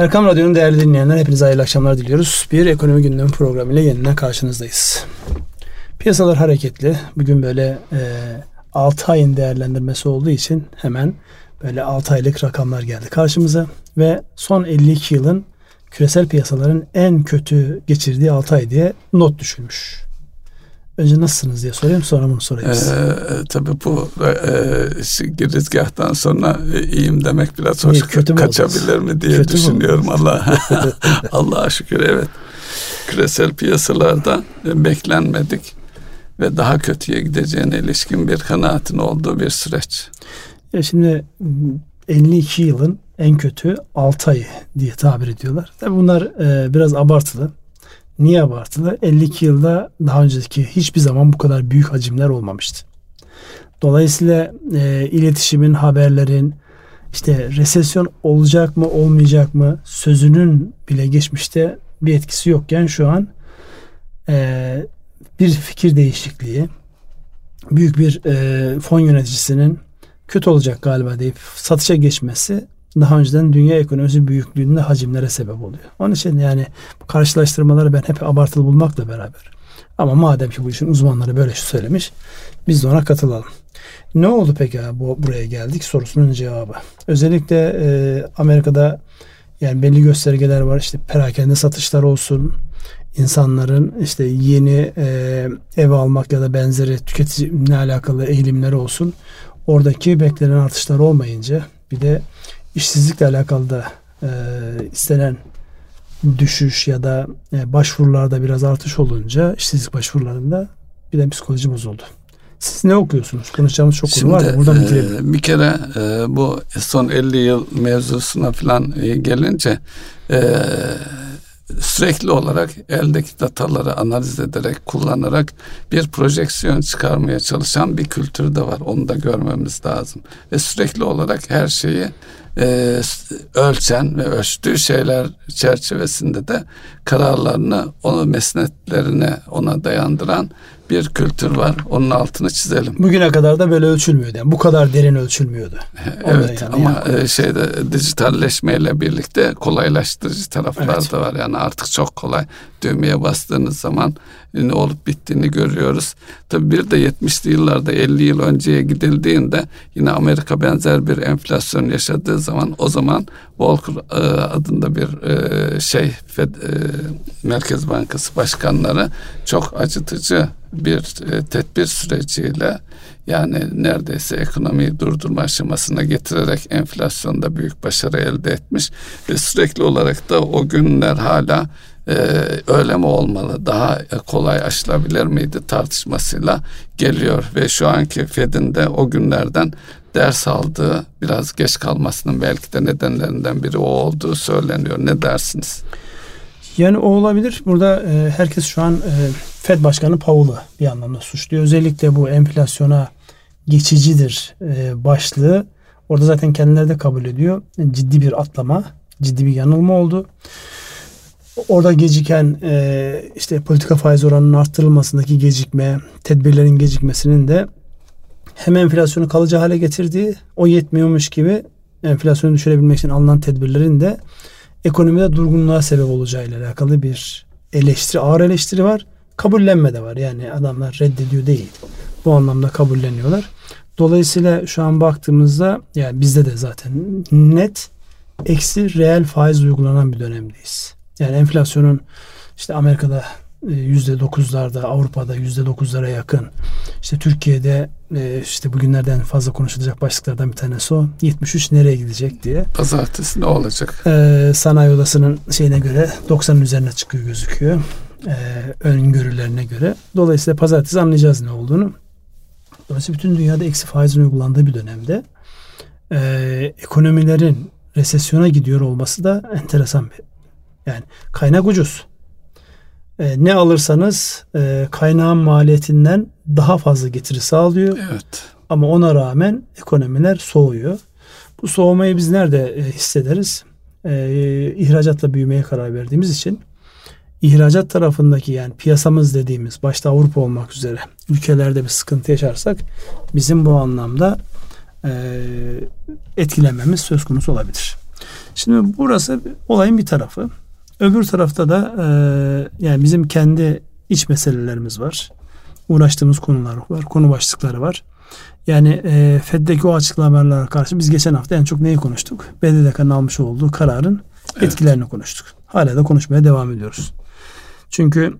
Erkam Radyo'nun değerli dinleyenler hepinize hayırlı akşamlar diliyoruz. Bir ekonomi gündemi programıyla yeniden karşınızdayız. Piyasalar hareketli. Bugün böyle e, 6 ayın değerlendirmesi olduğu için hemen böyle 6 aylık rakamlar geldi karşımıza. Ve son 52 yılın küresel piyasaların en kötü geçirdiği 6 ay diye not düşülmüş. Önce nasılsınız diye sorayım sonra bunu sorayım size. Ee, tabii bu e, girizgahtan sonra e, iyiyim demek biraz hoş Niye, kötü kaçabilir oldunuz? mi diye Kötü düşünüyorum. Allah Allah'a şükür evet. Küresel piyasalarda e, beklenmedik ve daha kötüye gideceğine ilişkin bir kanaatin olduğu bir süreç. Ya şimdi 52 yılın en kötü 6 ayı diye tabir ediyorlar. Tabii bunlar e, biraz abartılı. Niye abartılı? 52 yılda daha önceki hiçbir zaman bu kadar büyük hacimler olmamıştı. Dolayısıyla e, iletişimin, haberlerin, işte resesyon olacak mı olmayacak mı sözünün bile geçmişte bir etkisi yokken şu an e, bir fikir değişikliği, büyük bir e, fon yöneticisinin kötü olacak galiba deyip satışa geçmesi daha önceden dünya ekonomisi büyüklüğünde hacimlere sebep oluyor. Onun için yani bu karşılaştırmaları ben hep abartılı bulmakla beraber. Ama madem ki bu işin uzmanları böyle şey söylemiş biz de ona katılalım. Ne oldu peki bu buraya geldik sorusunun cevabı. Özellikle e, Amerika'da yani belli göstergeler var işte perakende satışlar olsun, insanların işte yeni e, ev almak ya da benzeri tüketimle alakalı eğilimleri olsun. Oradaki beklenen artışlar olmayınca bir de işsizlikle alakalı da e, istenen düşüş ya da e, başvurularda biraz artış olunca işsizlik başvurularında bir de psikoloji bozuldu. Siz ne okuyorsunuz? Konuşacağımız çok konu var da buradan bitirelim. E, bir kere e, bu son 50 yıl mevzusuna falan e, gelince e, sürekli olarak eldeki dataları analiz ederek kullanarak bir projeksiyon çıkarmaya çalışan bir kültür de var. Onu da görmemiz lazım. Ve sürekli olarak her şeyi e, ölçen ve ölçtüğü şeyler çerçevesinde de kararlarını onu mesnetlerine ona dayandıran bir kültür var. Onun altını çizelim. Bugüne kadar da böyle ölçülmüyordu. Yani bu kadar derin ölçülmüyordu. evet yani ama yani. şeyde dijitalleşmeyle birlikte kolaylaştırıcı taraflar evet. da var. Yani artık çok kolay düğmeye bastığınız zaman ne olup bittiğini görüyoruz. Tabi bir de 70'li yıllarda 50 yıl önceye gidildiğinde yine Amerika benzer bir enflasyon yaşadığı zaman o zaman Volcker e, adında bir e, şey Fed, e, Merkez Bankası başkanları çok acıtıcı bir tedbir süreciyle yani neredeyse ekonomiyi durdurma aşamasına getirerek enflasyonda büyük başarı elde etmiş ve sürekli olarak da o günler hala e, öyle mi olmalı daha kolay aşılabilir miydi tartışmasıyla geliyor ve şu anki Fed'in de o günlerden ders aldığı biraz geç kalmasının belki de nedenlerinden biri o olduğu söyleniyor. Ne dersiniz? Yani o olabilir. Burada e, herkes şu an e, Fed Başkanı Powell'ı bir anlamda suçluyor. Özellikle bu enflasyona geçicidir e, başlığı. Orada zaten kendileri de kabul ediyor. Ciddi bir atlama, ciddi bir yanılma oldu orada geciken e, işte politika faiz oranının arttırılmasındaki gecikme, tedbirlerin gecikmesinin de hem enflasyonu kalıcı hale getirdiği, o yetmiyormuş gibi enflasyonu düşürebilmek için alınan tedbirlerin de ekonomide durgunluğa sebep olacağıyla alakalı bir eleştiri, ağır eleştiri var. Kabullenme de var. Yani adamlar reddediyor değil. Bu anlamda kabulleniyorlar. Dolayısıyla şu an baktığımızda yani bizde de zaten net eksi reel faiz uygulanan bir dönemdeyiz. Yani enflasyonun işte Amerika'da e, yüzde dokuzlarda, Avrupa'da yüzde dokuzlara yakın. İşte Türkiye'de e, işte bugünlerden fazla konuşulacak başlıklardan bir tanesi o. 73 nereye gidecek diye. Pazartesi ne olacak? Ee, sanayi odasının şeyine göre 90'ın üzerine çıkıyor gözüküyor. Ee, öngörülerine göre. Dolayısıyla pazartesi anlayacağız ne olduğunu. Dolayısıyla bütün dünyada eksi faizin uygulandığı bir dönemde e, ekonomilerin resesyona gidiyor olması da enteresan bir yani kaynak ucuz. E, ne alırsanız e, kaynağın maliyetinden daha fazla getiri sağlıyor. Evet. Ama ona rağmen ekonomiler soğuyor. Bu soğumayı biz nerede e, hissederiz? E, ihracatla büyümeye karar verdiğimiz için ihracat tarafındaki yani piyasamız dediğimiz başta Avrupa olmak üzere ülkelerde bir sıkıntı yaşarsak bizim bu anlamda e, etkilenmemiz söz konusu olabilir. Şimdi burası olayın bir tarafı. Öbür tarafta da e, yani bizim kendi iç meselelerimiz var. Uğraştığımız konular var. Konu başlıkları var. Yani e, FED'deki o açıklamalara karşı biz geçen hafta en çok neyi konuştuk? BDDK'nın almış olduğu kararın evet. etkilerini konuştuk. Hala da konuşmaya devam ediyoruz. Çünkü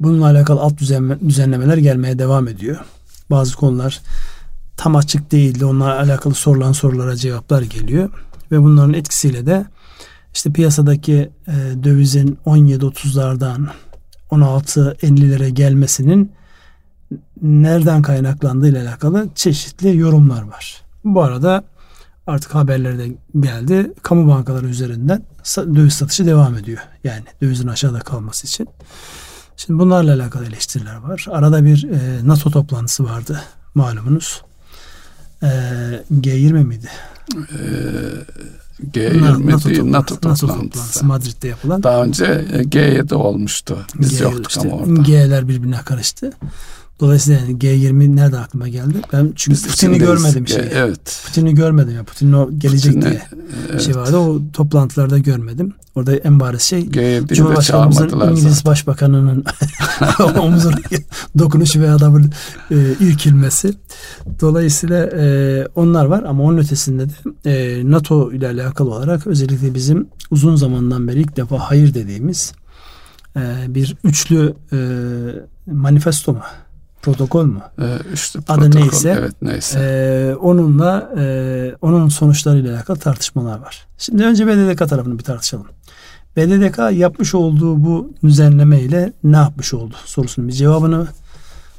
bununla alakalı alt düzenlemeler gelmeye devam ediyor. Bazı konular tam açık değildi. Onlarla alakalı sorulan sorulara cevaplar geliyor. Ve bunların etkisiyle de işte piyasadaki e, dövizin 17-30'lardan 16-50'lere gelmesinin nereden kaynaklandığı ile alakalı çeşitli yorumlar var. Bu arada artık haberlerde geldi. Kamu bankaları üzerinden döviz satışı devam ediyor. Yani dövizin aşağıda kalması için. Şimdi bunlarla alakalı eleştiriler var. Arada bir e, NATO toplantısı vardı malumunuz. E, G20 miydi? G20 NATO, değil, NATO, toplantısı. NATO toplantısı Madrid'de yapılan. Daha önce G7 olmuştu. Biz G, yoktuk işte, ama orada. G'ler birbirine karıştı. Dolayısıyla yani G20 nerede aklıma geldi? Ben çünkü Biz Putin'i görmedim şey. Evet. Putin'i görmedim ya. Putin'in o gelecek Putin'i, diye evet. şey vardı. O toplantılarda görmedim. Orada en bariz şey Cumhurbaşkanımızın İngiliz zaten. Başbakanının omuzuna dokunuşu ve adamın e, irkilmesi. Dolayısıyla e, onlar var ama onun ötesinde de e, NATO ile alakalı olarak özellikle bizim uzun zamandan beri ilk defa hayır dediğimiz e, bir üçlü e, manifesto mu? Protokol mu? Ee, işte protokol, Adı neyse. Evet neyse. E, onunla e, onun sonuçlarıyla alakalı tartışmalar var. Şimdi önce BDDK tarafını bir tartışalım. BDDK yapmış olduğu bu düzenleme ile ne yapmış oldu sorusunun bir cevabını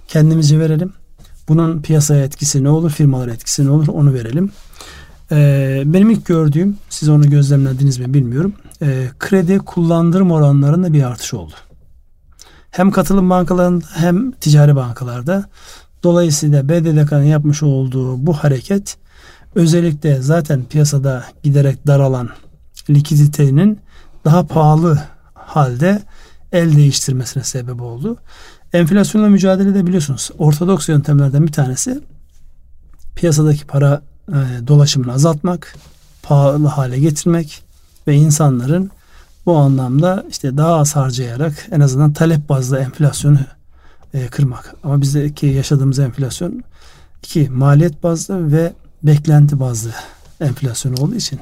kendimize verelim. Bunun piyasaya etkisi ne olur, firmalara etkisi ne olur onu verelim. Ee, benim ilk gördüğüm, siz onu gözlemlediniz mi bilmiyorum. Ee, kredi kullandırım oranlarında bir artış oldu hem katılım bankalarında hem ticari bankalarda. Dolayısıyla BDDK'nın yapmış olduğu bu hareket özellikle zaten piyasada giderek daralan likiditenin daha pahalı halde el değiştirmesine sebep oldu. Enflasyonla mücadelede biliyorsunuz ortodoks yöntemlerden bir tanesi piyasadaki para e, dolaşımını azaltmak, pahalı hale getirmek ve insanların bu anlamda işte daha az harcayarak en azından talep bazlı enflasyonu e, kırmak. Ama bizdeki yaşadığımız enflasyon iki maliyet bazlı ve beklenti bazlı enflasyon olduğu için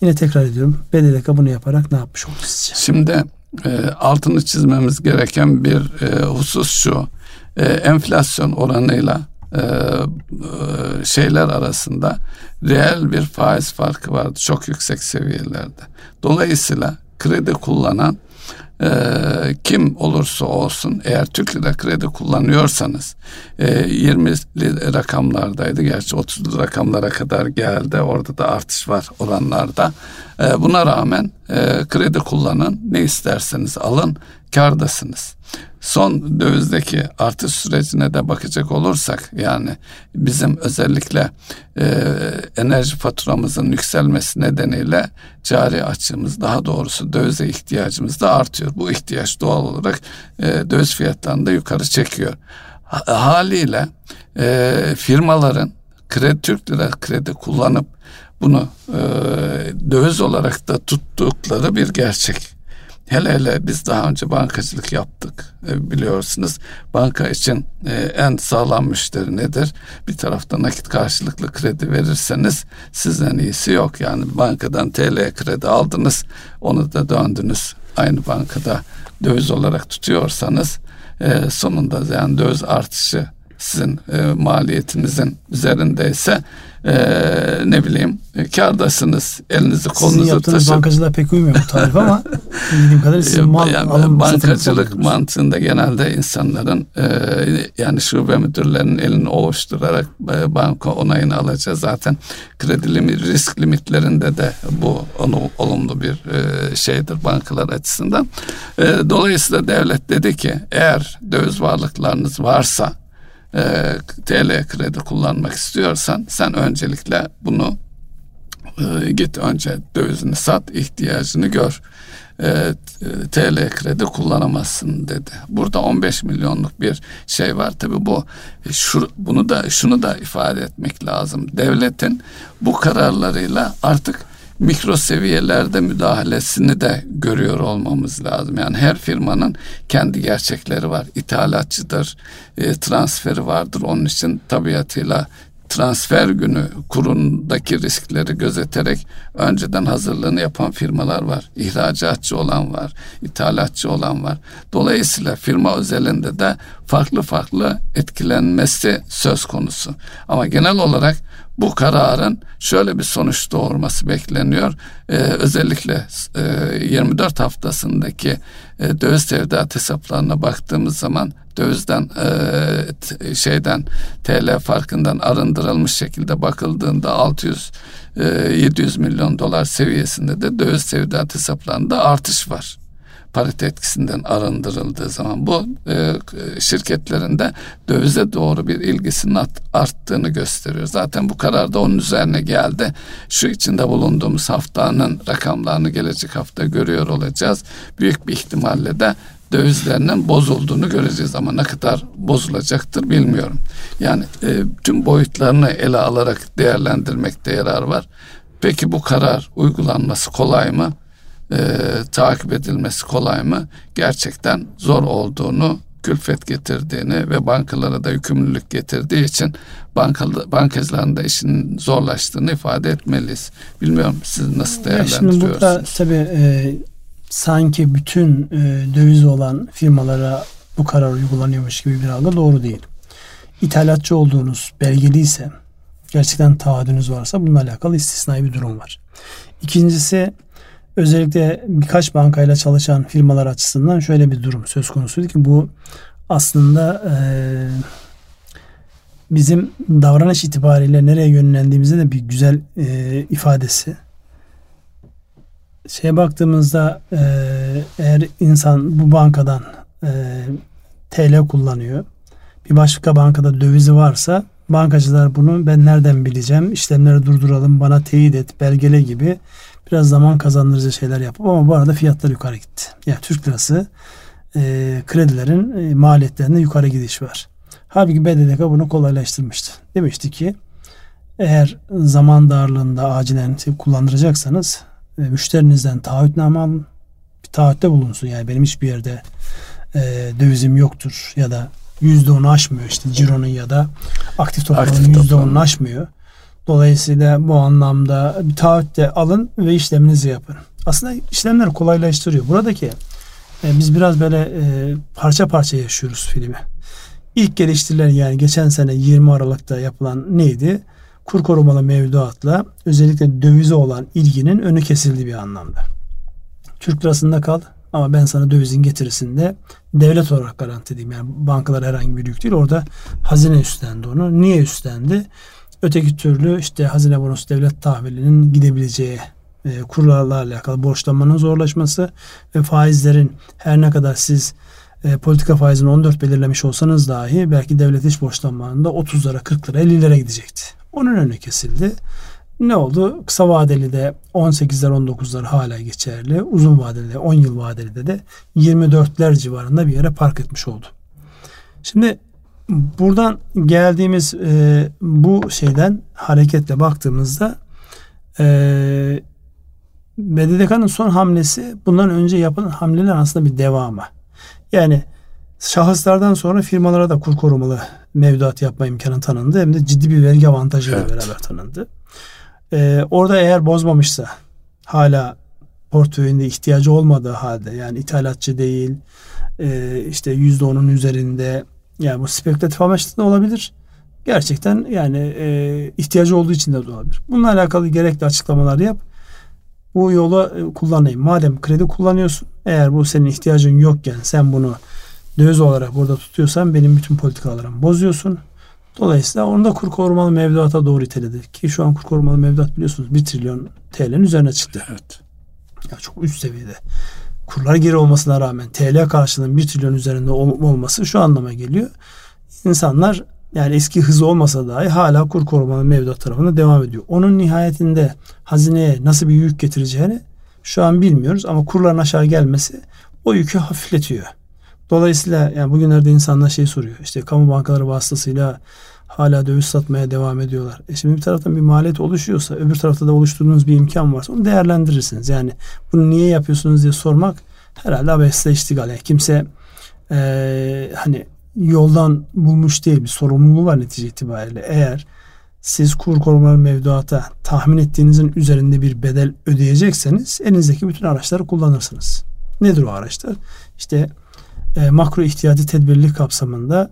yine tekrar ediyorum BDDK bunu yaparak ne yapmış oldu sizce? Şimdi e, altını çizmemiz gereken bir e, husus şu. E, enflasyon oranıyla e, e şeyler arasında reel bir faiz farkı vardı. Çok yüksek seviyelerde. Dolayısıyla kredi kullanan e, kim olursa olsun eğer Türk lira kredi kullanıyorsanız e, 20'li rakamlardaydı. Gerçi 30'lu rakamlara kadar geldi. Orada da artış var oranlarda e, buna rağmen e, kredi kullanın ne isterseniz alın kardasınız son dövizdeki artış sürecine de bakacak olursak yani bizim özellikle e, enerji faturamızın yükselmesi nedeniyle cari açığımız daha doğrusu dövize ihtiyacımız da artıyor. Bu ihtiyaç doğal olarak e, döviz fiyatlarını da yukarı çekiyor. Haliyle e, firmaların kredi Türk lira kredi kullanıp bunu e, döviz olarak da tuttukları bir gerçek. Hele hele biz daha önce bankacılık yaptık e, biliyorsunuz. Banka için e, en sağlam müşteri nedir? Bir tarafta nakit karşılıklı kredi verirseniz sizden iyisi yok. Yani bankadan TL kredi aldınız onu da döndünüz aynı bankada döviz olarak tutuyorsanız e, sonunda yani döviz artışı sizin maliyetinizin üzerindeyse e, ne bileyim e, kardasınız. Elinizi kolunuzu Sizin yaptığınız taşın. bankacılığa pek uymuyor bu tarif ama bildiğim kadarıyla sizin mal yani, alım Bankacılık mantığında genelde insanların e, yani şube müdürlerinin elini ovuşturarak e, banka onayını alacağız. Zaten kredi limit, risk limitlerinde de bu onu, olumlu bir e, şeydir bankalar açısından. E, dolayısıyla devlet dedi ki eğer döviz varlıklarınız varsa e, TL kredi kullanmak istiyorsan sen öncelikle bunu e, git önce dövizini sat ihtiyacını gör. E, TL kredi kullanamazsın dedi. Burada 15 milyonluk bir şey var. Tabii bu e, şu, bunu da şunu da ifade etmek lazım. Devletin bu kararlarıyla artık mikro seviyelerde müdahalesini de görüyor olmamız lazım. Yani her firmanın kendi gerçekleri var. İthalatçıdır, e, transferi vardır. Onun için tabiatıyla transfer günü kurundaki riskleri gözeterek önceden hazırlığını yapan firmalar var. İhracatçı olan var, ithalatçı olan var. Dolayısıyla firma özelinde de farklı farklı etkilenmesi söz konusu. Ama genel olarak bu kararın şöyle bir sonuç doğurması bekleniyor. Ee, özellikle e, 24 haftasındaki e, döviz tevdiat hesaplarına baktığımız zaman dövizden e, şeyden TL farkından arındırılmış şekilde bakıldığında 600 e, 700 milyon dolar seviyesinde de döviz tevdiat hesaplarında artış var parite etkisinden arındırıldığı zaman bu e, şirketlerin de dövize doğru bir ilgisinin arttığını gösteriyor. Zaten bu karar da onun üzerine geldi. Şu içinde bulunduğumuz haftanın rakamlarını gelecek hafta görüyor olacağız. Büyük bir ihtimalle de dövizlerinin bozulduğunu göreceğiz ama ne kadar bozulacaktır bilmiyorum. Yani e, tüm boyutlarını ele alarak değerlendirmekte yarar var. Peki bu karar uygulanması kolay mı? E, takip edilmesi kolay mı? Gerçekten zor olduğunu külfet getirdiğini ve bankalara da yükümlülük getirdiği için bankalı, bankacıların da işin zorlaştığını ifade etmeliyiz. Bilmiyorum siz nasıl değerlendiriyorsunuz? Şimdi burada tabii e, sanki bütün e, döviz olan firmalara bu karar uygulanıyormuş gibi bir algı doğru değil. İthalatçı olduğunuz belgeliyse gerçekten taahhüdünüz varsa bununla alakalı istisnai bir durum var. İkincisi özellikle birkaç bankayla çalışan firmalar açısından şöyle bir durum söz konusuydu ki bu aslında e, bizim davranış itibariyle nereye yönlendiğimizde de bir güzel e, ifadesi. Şeye baktığımızda e, eğer insan bu bankadan e, TL kullanıyor bir başka bankada dövizi varsa bankacılar bunu ben nereden bileceğim? İşlemleri durduralım bana teyit et belgele gibi biraz zaman kazandırıcı şeyler yapıp ama bu arada fiyatlar yukarı gitti. Yani Türk lirası e, kredilerin e, maliyetlerinde yukarı gidiş var. Halbuki BDDK bunu kolaylaştırmıştı. Demişti ki eğer zaman darlığında acilen kullandıracaksanız e, müşterinizden taahhütname alın. Bir taahhütte bulunsun. Yani benim hiçbir yerde e, dövizim yoktur ya da yüzde onu aşmıyor işte cironun ya da aktif toplamının yüzde onu aşmıyor. Dolayısıyla bu anlamda bir taahhütte alın ve işleminizi yapın. Aslında işlemler kolaylaştırıyor. Buradaki e, biz biraz böyle e, parça parça yaşıyoruz filmi. İlk geliştirilen yani geçen sene 20 Aralık'ta yapılan neydi? kur korumalı mevduatla özellikle dövize olan ilginin önü kesildi bir anlamda. Türk lirasında kal ama ben sana dövizin getirisinde devlet olarak garanti edeyim. Yani bankalar herhangi bir yük değil. Orada hazine üstlendi onu. Niye üstlendi? Öteki türlü işte hazine bonosu devlet tahvilinin gidebileceği e, kurlarla alakalı borçlanmanın zorlaşması ve faizlerin her ne kadar siz e, politika faizini 14 belirlemiş olsanız dahi belki devlet iş borçlanmanın da 30'lara 40'lara 50'lere gidecekti. Onun önü kesildi. Ne oldu? Kısa vadeli de 18'ler 19'lar hala geçerli. Uzun vadeli de 10 yıl vadeli de 24'ler civarında bir yere park etmiş oldu. Şimdi buradan geldiğimiz e, bu şeyden hareketle baktığımızda e, BDDK'nın son hamlesi bundan önce yapılan hamleler aslında bir devamı. Yani şahıslardan sonra firmalara da kur korumalı mevduat yapma imkanı tanındı. Hem de ciddi bir vergi avantajıyla evet. beraber tanındı. Ee, orada eğer bozmamışsa hala portföyünde ihtiyacı olmadığı halde yani ithalatçı değil e, işte yüzde onun üzerinde yani bu spekülatif amaçlı da olabilir. Gerçekten yani e, ihtiyacı olduğu için de olabilir. Bununla alakalı gerekli açıklamalar yap. Bu yola e, kullanayım. Madem kredi kullanıyorsun eğer bu senin ihtiyacın yokken sen bunu döviz olarak burada tutuyorsan benim bütün politikalarımı bozuyorsun. Dolayısıyla onu da kur korumalı mevduata doğru iteledi. Ki şu an kur korumalı mevduat biliyorsunuz 1 trilyon TL'nin üzerine çıktı. Evet. Ya çok üst seviyede. Kurlar geri olmasına rağmen TL karşılığının 1 trilyon üzerinde olması şu anlama geliyor. İnsanlar yani eski hızı olmasa dahi hala kur korumalı mevduat tarafında devam ediyor. Onun nihayetinde hazineye nasıl bir yük getireceğini şu an bilmiyoruz ama kurların aşağı gelmesi o yükü hafifletiyor. Dolayısıyla yani bugünlerde insanlar şey soruyor. İşte kamu bankaları vasıtasıyla hala döviz satmaya devam ediyorlar. E şimdi bir taraftan bir maliyet oluşuyorsa öbür tarafta da oluşturduğunuz bir imkan varsa onu değerlendirirsiniz. Yani bunu niye yapıyorsunuz diye sormak herhalde abesle iştigal. Yani kimse e, hani yoldan bulmuş değil bir sorumluluğu var netice itibariyle. Eğer siz kur korumalı mevduata tahmin ettiğinizin üzerinde bir bedel ödeyecekseniz elinizdeki bütün araçları kullanırsınız. Nedir o araçlar? İşte e, makro ihtiyacı tedbirlik kapsamında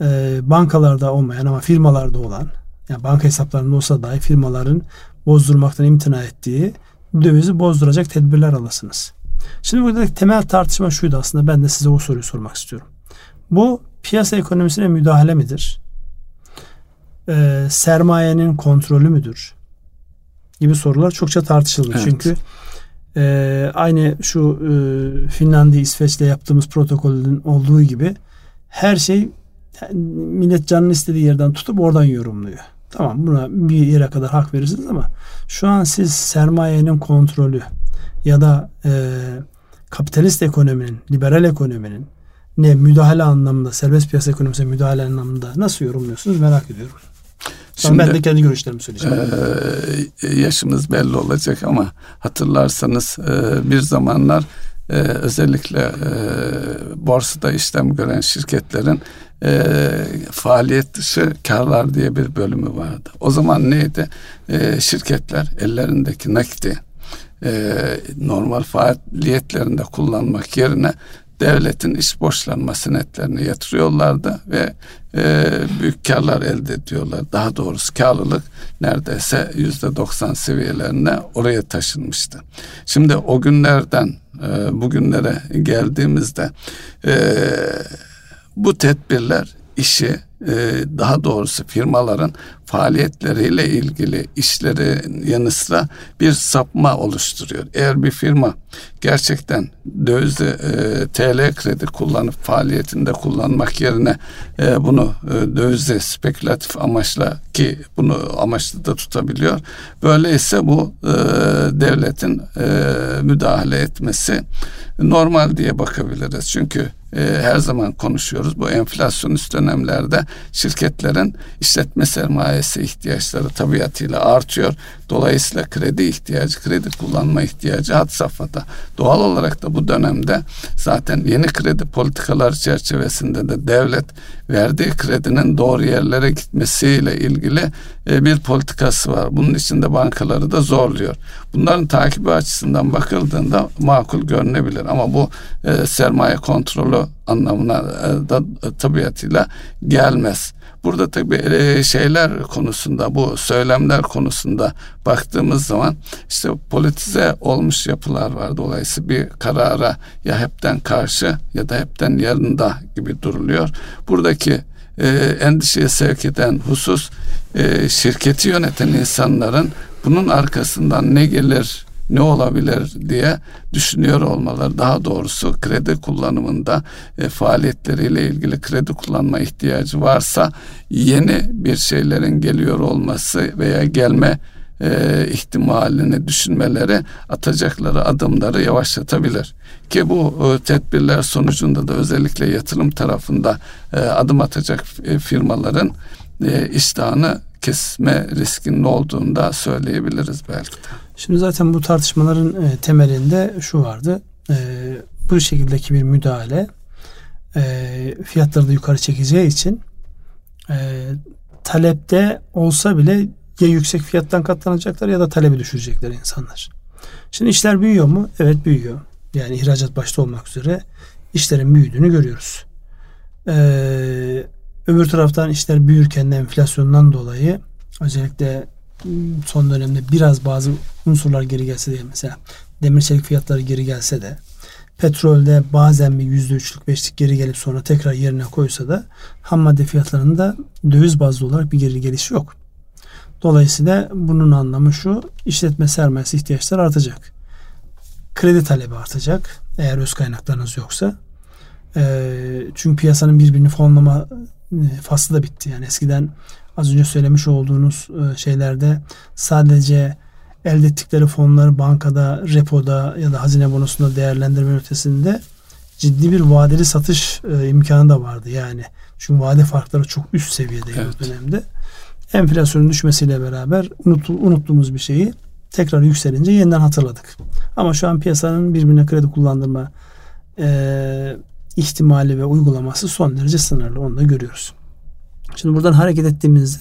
e, bankalarda olmayan ama firmalarda olan yani banka hesaplarında olsa dahi firmaların bozdurmaktan imtina ettiği dövizi bozduracak tedbirler alasınız. Şimdi buradaki temel tartışma şuydu aslında ben de size o soruyu sormak istiyorum. Bu piyasa ekonomisine müdahale midir? Ee, sermayenin kontrolü müdür? Gibi sorular çokça tartışıldı. Evet. Çünkü e, aynı şu e, Finlandiya, İsveç'le yaptığımız protokolün olduğu gibi her şey millet canını istediği yerden tutup oradan yorumluyor. Tamam buna bir yere kadar hak verirsiniz ama şu an siz sermayenin kontrolü ya da e, kapitalist ekonominin, liberal ekonominin ne müdahale anlamında, serbest piyasa ekonomisine müdahale anlamında nasıl yorumluyorsunuz merak ediyorum. Şimdi, ben de kendi görüşlerimi söyleyeceğim. E, yaşımız belli olacak ama hatırlarsanız e, bir zamanlar e, özellikle e, borsada işlem gören şirketlerin e, faaliyet dışı karlar diye bir bölümü vardı. O zaman neydi? E, şirketler ellerindeki nakdi e, normal faaliyetlerinde kullanmak yerine devletin iş borçlanma senetlerini yatırıyorlardı ve e, büyük karlar elde ediyorlar. Daha doğrusu karlılık neredeyse yüzde doksan seviyelerine oraya taşınmıştı. Şimdi o günlerden e, bugünlere geldiğimizde e, bu tedbirler işi e, daha doğrusu firmaların faaliyetleriyle ilgili işleri yanı sıra bir sapma oluşturuyor. Eğer bir firma gerçekten dövizli e, TL kredi kullanıp faaliyetinde kullanmak yerine e, bunu e, dövizli spekülatif amaçla ki bunu amaçlı da tutabiliyor. Böyleyse bu devletin müdahale etmesi normal diye bakabiliriz. Çünkü e, her zaman konuşuyoruz. Bu enflasyonist dönemlerde şirketlerin işletme sermayesi ihtiyaçları tabiatıyla artıyor. Dolayısıyla kredi ihtiyacı, kredi kullanma ihtiyacı had safhada. Doğal olarak da bu dönemde zaten yeni kredi politikalar çerçevesinde de devlet verdiği kredinin doğru yerlere gitmesiyle ilgili e, bir politikası var. Bunun için de bankaları da zorluyor. Bunların takibi açısından bakıldığında makul görünebilir ama bu e, sermaye kontrolü anlamına e, da tabiatıyla gelmez. Burada tabii e, şeyler konusunda bu söylemler konusunda baktığımız zaman işte politize olmuş yapılar var. Dolayısıyla bir karara ya hepten karşı ya da hepten yanında gibi duruluyor. Buradaki e, endişeye sevk eden husus e, şirketi yöneten insanların bunun arkasından ne gelir ne olabilir diye düşünüyor olmaları daha doğrusu kredi kullanımında e, faaliyetleriyle ilgili kredi kullanma ihtiyacı varsa yeni bir şeylerin geliyor olması veya gelme e, ihtimalini düşünmeleri atacakları adımları yavaşlatabilir. Ki bu e, tedbirler sonucunda da özellikle yatırım tarafında e, adım atacak e, firmaların e, iştahını kesme riskinin olduğunu da söyleyebiliriz belki de. Şimdi zaten bu tartışmaların e, temelinde şu vardı. E, bu şekildeki bir müdahale e, fiyatları da yukarı çekeceği için e, talepte olsa bile ya yüksek fiyattan katlanacaklar ya da talebi düşürecekler insanlar. Şimdi işler büyüyor mu? Evet büyüyor. Yani ihracat başta olmak üzere işlerin büyüdüğünü görüyoruz. Ee, öbür taraftan işler büyürken de enflasyondan dolayı özellikle son dönemde biraz bazı unsurlar geri gelse de mesela demir çelik fiyatları geri gelse de petrolde bazen bir yüzde üçlük beşlik geri gelip sonra tekrar yerine koysa da ham madde fiyatlarında döviz bazlı olarak bir geri geliş yok. Dolayısıyla bunun anlamı şu işletme sermayesi ihtiyaçları artacak. Kredi talebi artacak eğer öz kaynaklarınız yoksa. E, çünkü piyasanın birbirini fonlama faslı da bitti. Yani eskiden az önce söylemiş olduğunuz e, şeylerde sadece elde ettikleri fonları bankada, repoda ya da hazine bonosunda değerlendirme ötesinde ciddi bir vadeli satış e, imkanı da vardı yani. Çünkü vade farkları çok üst seviyedeydi evet. o dönemde. Enflasyonun düşmesiyle beraber unut, unuttuğumuz bir şeyi tekrar yükselince yeniden hatırladık. Ama şu an piyasanın birbirine kredi kullandırma e, ihtimali ve uygulaması son derece sınırlı. Onu da görüyoruz. Şimdi buradan hareket ettiğimizde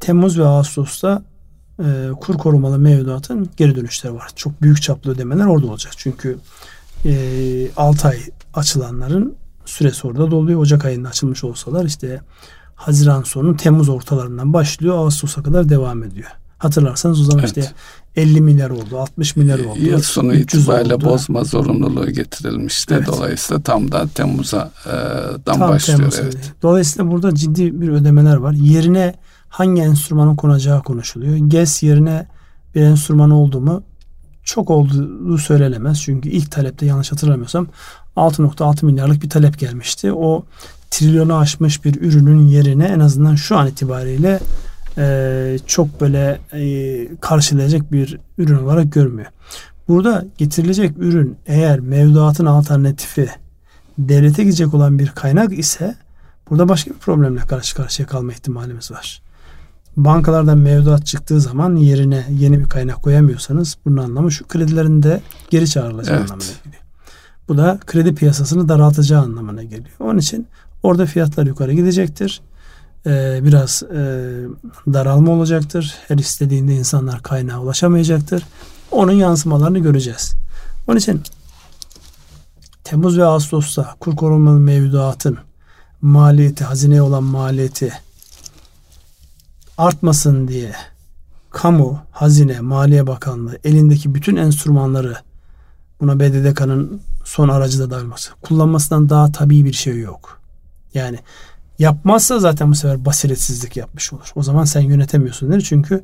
Temmuz ve Ağustos'ta e, kur korumalı mevduatın geri dönüşleri var. Çok büyük çaplı ödemeler orada olacak. Çünkü e, 6 ay açılanların süresi orada doluyor. Ocak ayında açılmış olsalar işte Haziran sonu Temmuz ortalarından başlıyor. Ağustos'a kadar devam ediyor. Hatırlarsanız o zaman evet. işte 50 milyar oldu, 60 milyar oldu. Yıl sonu itibariyle oldu. bozma zorunluluğu getirilmişti. Evet. Dolayısıyla tam da Temmuz'a e, dan tam başlıyor. Temmuz evet. Dolayısıyla burada ciddi bir ödemeler var. Yerine hangi enstrümanın konacağı konuşuluyor. GES yerine bir enstrüman oldu mu çok olduğu söylenemez. Çünkü ilk talepte yanlış hatırlamıyorsam 6.6 milyarlık bir talep gelmişti. O trilyonu aşmış bir ürünün yerine en azından şu an itibariyle e, çok böyle e, karşılayacak bir ürün olarak görmüyor. Burada getirilecek ürün eğer mevduatın alternatifi devlete gidecek olan bir kaynak ise burada başka bir problemle karşı karşıya kalma ihtimalimiz var. Bankalardan mevduat çıktığı zaman yerine yeni bir kaynak koyamıyorsanız bunun anlamı şu kredilerin de geri çağrılacağı evet. anlamına geliyor. Bu da kredi piyasasını daraltacağı anlamına geliyor. Onun için orada fiyatlar yukarı gidecektir e, biraz e, daralma olacaktır. Her istediğinde insanlar kaynağa ulaşamayacaktır. Onun yansımalarını göreceğiz. Onun için Temmuz ve Ağustos'ta kur korumalı mevduatın maliyeti, hazineye olan maliyeti artmasın diye kamu, hazine, maliye bakanlığı elindeki bütün enstrümanları buna BDDK'nın son aracı da dahil kullanmasından daha tabii bir şey yok. Yani Yapmazsa zaten bu sefer basiretsizlik yapmış olur. O zaman sen yönetemiyorsun der. Çünkü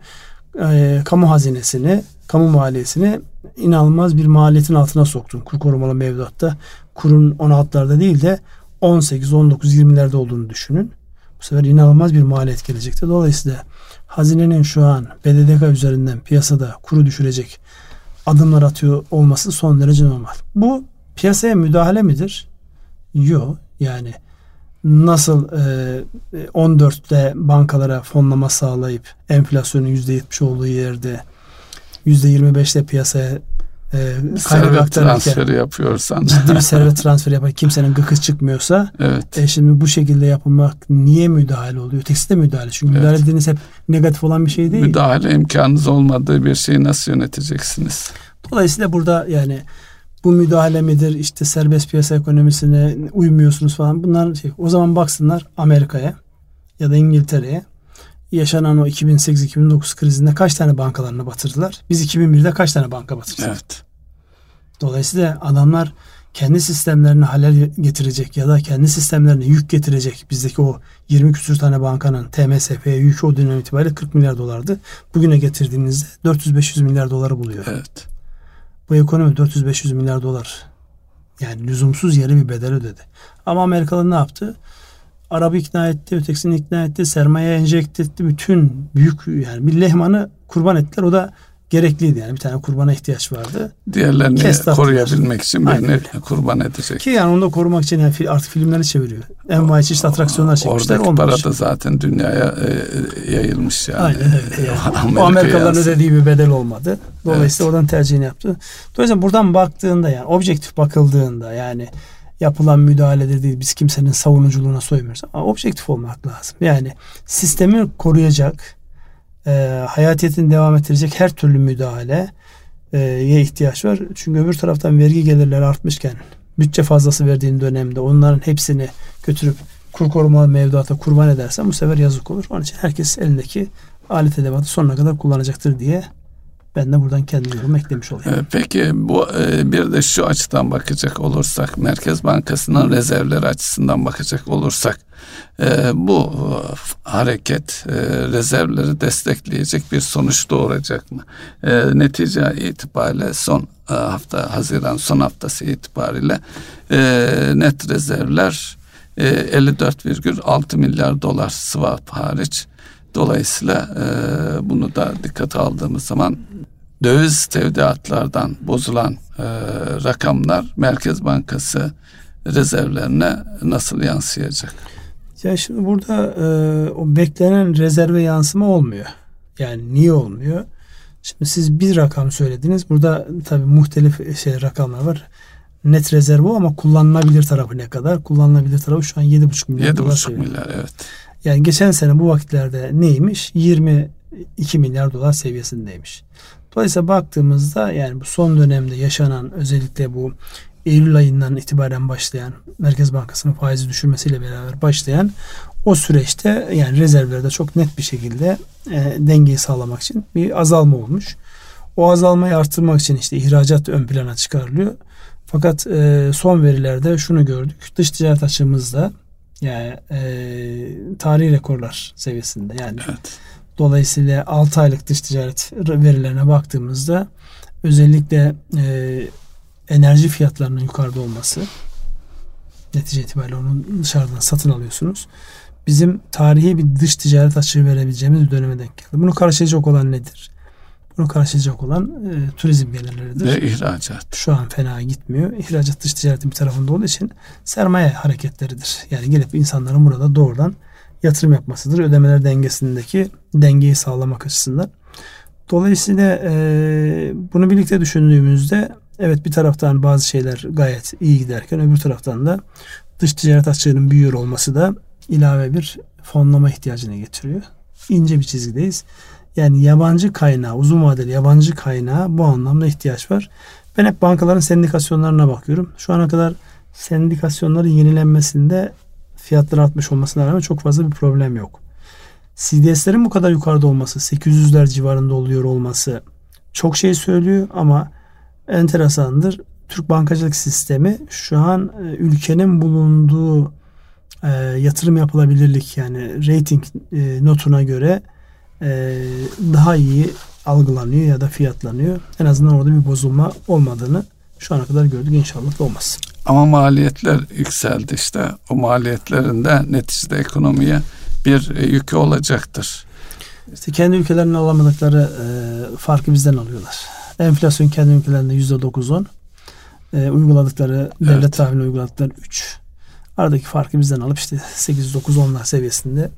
e, kamu hazinesini, kamu maliyesini inanılmaz bir maliyetin altına soktun. Kur korumalı mevduatta kurun 16'larda değil de 18, 19, 20'lerde olduğunu düşünün. Bu sefer inanılmaz bir maliyet gelecekti. Dolayısıyla hazinenin şu an BDDK üzerinden piyasada kuru düşürecek adımlar atıyor olması son derece normal. Bu piyasaya müdahale midir? Yok. Yani nasıl e, 14'te bankalara fonlama sağlayıp enflasyonun %70 olduğu yerde %25'te piyasaya e, servet transferi yapıyorsan ciddi bir servet transferi yapar kimsenin gıkı çıkmıyorsa evet. e, şimdi bu şekilde yapılmak niye müdahale oluyor? Ötekisi de müdahale. Çünkü evet. müdahale dediğiniz hep negatif olan bir şey değil. Müdahale imkanınız olmadığı bir şeyi nasıl yöneteceksiniz? Dolayısıyla burada yani bu müdahale midir işte serbest piyasa ekonomisine uymuyorsunuz falan bunlar şey. O zaman baksınlar Amerika'ya ya da İngiltere'ye yaşanan o 2008-2009 krizinde kaç tane bankalarını batırdılar? Biz 2001'de kaç tane banka batırdık? Evet. Dolayısıyla adamlar kendi sistemlerini halel getirecek ya da kendi sistemlerine yük getirecek bizdeki o 20 küsur tane bankanın TMSF'ye yükü o dönem itibariyle 40 milyar dolardı. Bugüne getirdiğinizde 400-500 milyar doları buluyor. Evet. Bu ekonomi 400-500 milyar dolar. Yani lüzumsuz yere bir bedel ödedi. Ama Amerikalı ne yaptı? Arabı ikna etti, ötekisini ikna etti, sermaye enjekte etti. Bütün büyük yani bir lehmanı kurban ettiler. O da gerekliydi yani bir tane kurbana ihtiyaç vardı. Diğerlerini Kes koruyabilmek için birini kurban edecek. Ki yani onu da korumak için yani artık filmleri çeviriyor. Envai çeşitli atraksiyonlar çekmişler. Oradaki para da zaten dünyaya e, yayılmış yani. Aynen öyle. Yani. o Amerikalıların ödediği bir bedel olmadı. Dolayısıyla evet. oradan tercihini yaptı. Dolayısıyla buradan baktığında yani objektif bakıldığında yani yapılan müdahaledir değil. Biz kimsenin savunuculuğuna soymuyoruz ama objektif olmak lazım. Yani sistemi koruyacak, e, hayatiyetini devam ettirecek her türlü müdahaleye ihtiyaç var. Çünkü öbür taraftan vergi gelirleri artmışken bütçe fazlası verdiğin dönemde onların hepsini götürüp kur koruma mevduata kurban edersen bu sefer yazık olur. Onun için herkes elindeki alet edevatı sonuna kadar kullanacaktır diye ben de buradan kendi yorum eklemiş olayım. Ee, peki bu e, bir de şu açıdan bakacak olursak Merkez Bankası'nın rezervleri açısından bakacak olursak e, bu hareket e, rezervleri destekleyecek bir sonuç doğuracak mı? Netice itibariyle son hafta Haziran son haftası itibariyle net rezervler 54,6 milyar dolar swap hariç Dolayısıyla e, bunu da dikkate aldığımız zaman döviz tevdiatlardan bozulan e, rakamlar Merkez Bankası rezervlerine nasıl yansıyacak? Ya şimdi burada e, o beklenen rezerve yansıma olmuyor. Yani niye olmuyor? Şimdi siz bir rakam söylediniz. Burada tabii muhtelif şey rakamlar var. Net rezerv o ama kullanılabilir tarafı ne kadar? Kullanılabilir tarafı şu an 7,5 milyar 7,5 milyar evet. Yani geçen sene bu vakitlerde neymiş? 22 milyar dolar seviyesindeymiş. Dolayısıyla baktığımızda yani bu son dönemde yaşanan özellikle bu Eylül ayından itibaren başlayan Merkez Bankası'nın faizi düşürmesiyle beraber başlayan o süreçte yani rezervlerde çok net bir şekilde e, dengeyi sağlamak için bir azalma olmuş. O azalmayı arttırmak için işte ihracat ön plana çıkarılıyor. Fakat e, son verilerde şunu gördük. Dış ticaret açığımızda yani e, tarihi rekorlar seviyesinde. Yani evet. Dolayısıyla 6 aylık dış ticaret verilerine baktığımızda özellikle e, enerji fiyatlarının yukarıda olması netice itibariyle onu dışarıdan satın alıyorsunuz. Bizim tarihi bir dış ticaret açığı verebileceğimiz bir döneme denk geldi. Bunu karşılayacak olan nedir? Bunu karşılayacak olan e, turizm gelirleridir. Ve ihracat. Şu an fena gitmiyor. İhracat dış ticaretin bir tarafında olduğu için sermaye hareketleridir. Yani gelip insanların burada doğrudan yatırım yapmasıdır. Ödemeler dengesindeki dengeyi sağlamak açısından. Dolayısıyla e, bunu birlikte düşündüğümüzde evet bir taraftan bazı şeyler gayet iyi giderken öbür taraftan da dış ticaret açığının büyüyor olması da ilave bir fonlama ihtiyacını getiriyor. İnce bir çizgideyiz. Yani yabancı kaynağı, uzun vadeli yabancı kaynağı bu anlamda ihtiyaç var. Ben hep bankaların sendikasyonlarına bakıyorum. Şu ana kadar sendikasyonların yenilenmesinde fiyatlar artmış olmasına rağmen çok fazla bir problem yok. CDS'lerin bu kadar yukarıda olması, 800'ler civarında oluyor olması çok şey söylüyor ama enteresandır. Türk bankacılık sistemi şu an e, ülkenin bulunduğu e, yatırım yapılabilirlik yani rating e, notuna göre e, daha iyi algılanıyor ya da fiyatlanıyor. En azından orada bir bozulma olmadığını şu ana kadar gördük. İnşallah da olmaz. Ama maliyetler yükseldi işte. O maliyetlerin de neticede ekonomiye bir e, yükü olacaktır. İşte kendi ülkelerinin alamadıkları e, farkı bizden alıyorlar. Enflasyon kendi ülkelerinde yüzde dokuz on. E, uyguladıkları devlet evet. tahmini uyguladıkları üç. Aradaki farkı bizden alıp işte 8-9-10'lar seviyesinde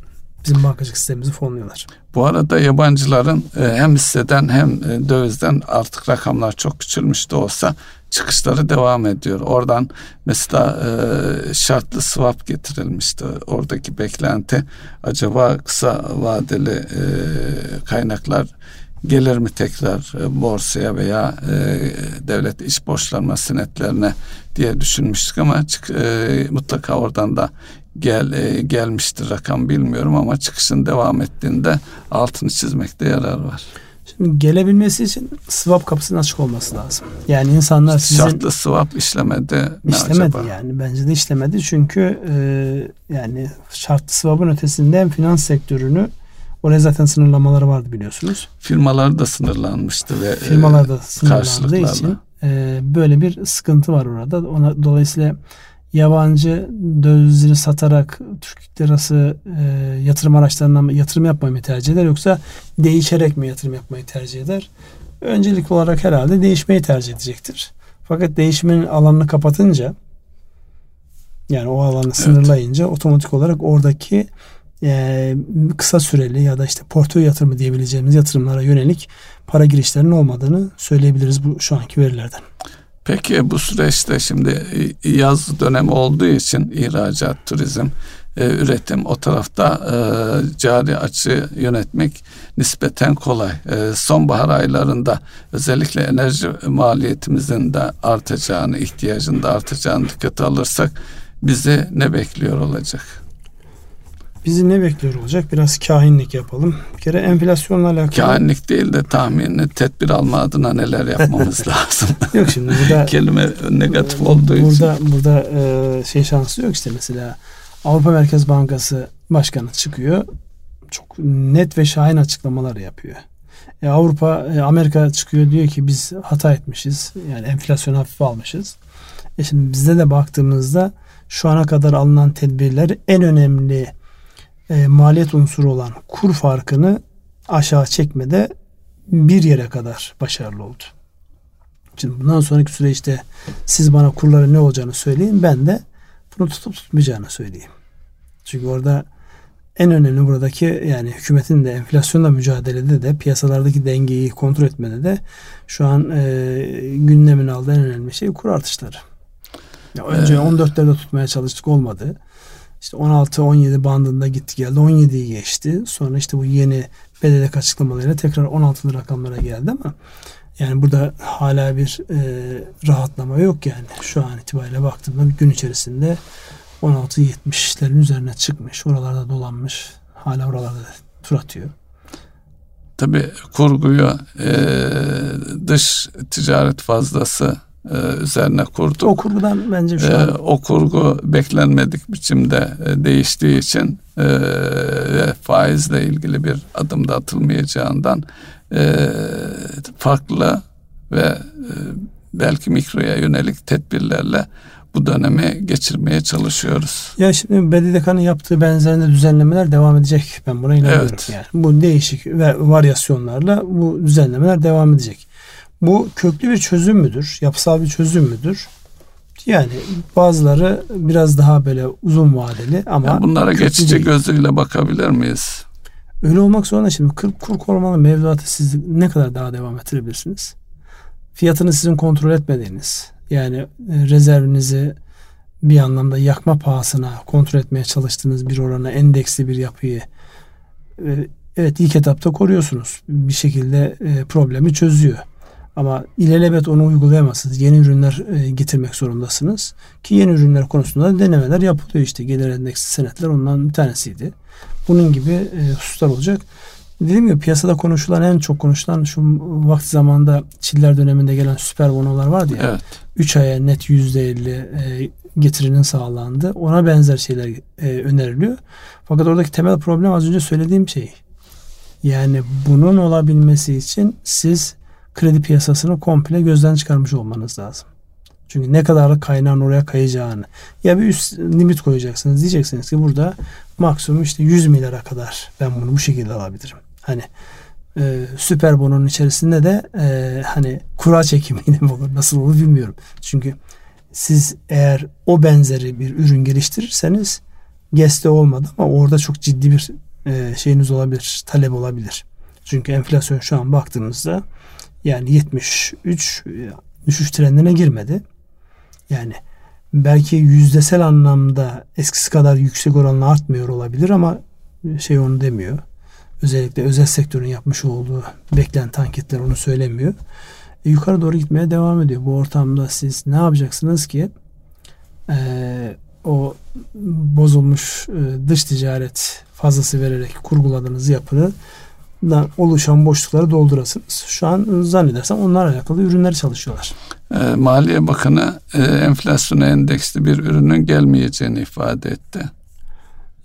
bizim bankacılık sistemimizi fonluyorlar. Bu arada yabancıların e, hem hisseden hem dövizden artık rakamlar çok küçülmüş de olsa çıkışları devam ediyor. Oradan mesela e, şartlı swap getirilmişti. Oradaki beklenti acaba kısa vadeli kaynaklar gelir mi tekrar borsaya veya devlet iş borçlanma senetlerine diye düşünmüştük ama mutlaka oradan da gel e, gelmiştir rakam bilmiyorum ama çıkışın devam ettiğinde altını çizmekte yarar var. Şimdi gelebilmesi için swap kapısının açık olması lazım. Yani insanlar sizin... Şartlı swap işlemedi mi işlemedi acaba? yani. Bence de işlemedi. Çünkü e, yani şartlı swap'ın ötesinde hem finans sektörünü Oraya zaten sınırlamaları vardı biliyorsunuz. Firmalar da sınırlanmıştı ve firmalar da sınırlandığı için e, böyle bir sıkıntı var orada. Ona dolayısıyla yabancı dövizini satarak Türk lirası e, yatırım araçlarına yatırım yapmayı mı tercih eder yoksa değişerek mi yatırım yapmayı tercih eder? Öncelik olarak herhalde değişmeyi tercih edecektir. Fakat değişimin alanını kapatınca yani o alanı evet. sınırlayınca otomatik olarak oradaki e, kısa süreli ya da işte portföy yatırımı diyebileceğimiz yatırımlara yönelik para girişlerinin olmadığını söyleyebiliriz bu şu anki verilerden. Peki bu süreçte şimdi yaz dönemi olduğu için ihracat, turizm, e, üretim o tarafta e, cari açı yönetmek nispeten kolay. E, sonbahar aylarında özellikle enerji maliyetimizin de artacağını, ihtiyacın da artacağını dikkate alırsak bizi ne bekliyor olacak? Bizi ne bekliyor olacak? Biraz kahinlik yapalım. Bir kere enflasyonla alakalı. Kahinlik değil de tahminli tedbir alma adına neler yapmamız lazım. yok şimdi burada kelime negatif olduğu burada, için. Burada burada e, şey şansı yok işte mesela Avrupa Merkez Bankası Başkanı çıkıyor. Çok net ve şahin açıklamalar yapıyor. E, Avrupa, e, Amerika çıkıyor diyor ki biz hata etmişiz. Yani enflasyon hafife almışız. E şimdi bizde de baktığımızda şu ana kadar alınan tedbirler en önemli e, maliyet unsuru olan kur farkını aşağı çekmede bir yere kadar başarılı oldu. Şimdi bundan sonraki süreçte siz bana kurların ne olacağını söyleyin. Ben de bunu tutup tutmayacağını söyleyeyim. Çünkü orada en önemli buradaki yani hükümetin de enflasyonla mücadelede de piyasalardaki dengeyi kontrol etmede de şu an e, gündemin aldığı en önemli şey kur artışları. Ya önce ee, 14'lerde tutmaya çalıştık olmadı. İşte 16-17 bandında gitti geldi. 17'yi geçti. Sonra işte bu yeni bedelek açıklamalarıyla tekrar 16'lı rakamlara geldi ama yani burada hala bir e, rahatlama yok yani. Şu an itibariyle baktığımda bir gün içerisinde 16-70'lerin üzerine çıkmış. Oralarda dolanmış. Hala oralarda tur atıyor. Tabii kurguyu e, dış ticaret fazlası e, üzerine kurduk. O kurgudan bence şu e, an... o kurgu beklenmedik biçimde e, değiştiği için e, ve faizle ilgili bir adım da atılmayacağından e, farklı ve e, belki mikroya yönelik tedbirlerle bu dönemi geçirmeye çalışıyoruz. Ya şimdi BDDK'nın yaptığı benzerinde düzenlemeler devam edecek. Ben buna inanıyorum. Evet. Yani bu değişik ve varyasyonlarla bu düzenlemeler devam edecek. Bu köklü bir çözüm müdür? Yapısal bir çözüm müdür? Yani bazıları biraz daha böyle uzun vadeli ama yani bunlara geçici değil. gözüyle bakabilir miyiz? Öyle olmak zorunda şimdi kur, kur korumalı mevduatı siz ne kadar daha devam ettirebilirsiniz? Fiyatını sizin kontrol etmediğiniz yani e, rezervinizi bir anlamda yakma pahasına kontrol etmeye çalıştığınız bir orana endeksli bir yapıyı e, evet ilk etapta koruyorsunuz. Bir şekilde e, problemi çözüyor. Ama ilelebet onu uygulayamazsınız. Yeni ürünler getirmek zorundasınız. Ki yeni ürünler konusunda denemeler yapılıyor işte. Gelir endeksli senetler ondan bir tanesiydi. Bunun gibi hususlar olacak. Dediğim gibi piyasada konuşulan en çok konuşulan şu vakti zamanda Çiller döneminde gelen süper bonolar vardı ya. Evet. 3 aya net %50 e, getirinin sağlandı. Ona benzer şeyler e, öneriliyor. Fakat oradaki temel problem az önce söylediğim şey. Yani bunun olabilmesi için siz kredi piyasasını komple gözden çıkarmış olmanız lazım. Çünkü ne kadar kaynağın oraya kayacağını ya bir üst limit koyacaksınız. Diyeceksiniz ki burada maksimum işte 100 milyara kadar ben bunu bu şekilde alabilirim. Hani e, süper bononun içerisinde de e, hani kura çekimiyle mi olur nasıl olur bilmiyorum. Çünkü siz eğer o benzeri bir ürün geliştirirseniz GES'te olmadı ama orada çok ciddi bir e, şeyiniz olabilir, talep olabilir. Çünkü enflasyon şu an baktığımızda yani 73 düşüş trendine girmedi. Yani belki yüzdesel anlamda eskisi kadar yüksek oranla artmıyor olabilir ama şey onu demiyor özellikle özel sektörün yapmış olduğu beklenti anketler onu söylemiyor. E, yukarı doğru gitmeye devam ediyor. Bu ortamda siz ne yapacaksınız ki e, o bozulmuş e, dış ticaret fazlası vererek kurguladığınız yapını oluşan boşlukları doldurasınız. Şu an zannedersem onlarla alakalı ürünler çalışıyorlar. E, Maliye Bakanı e, enflasyona endeksli bir ürünün gelmeyeceğini ifade etti.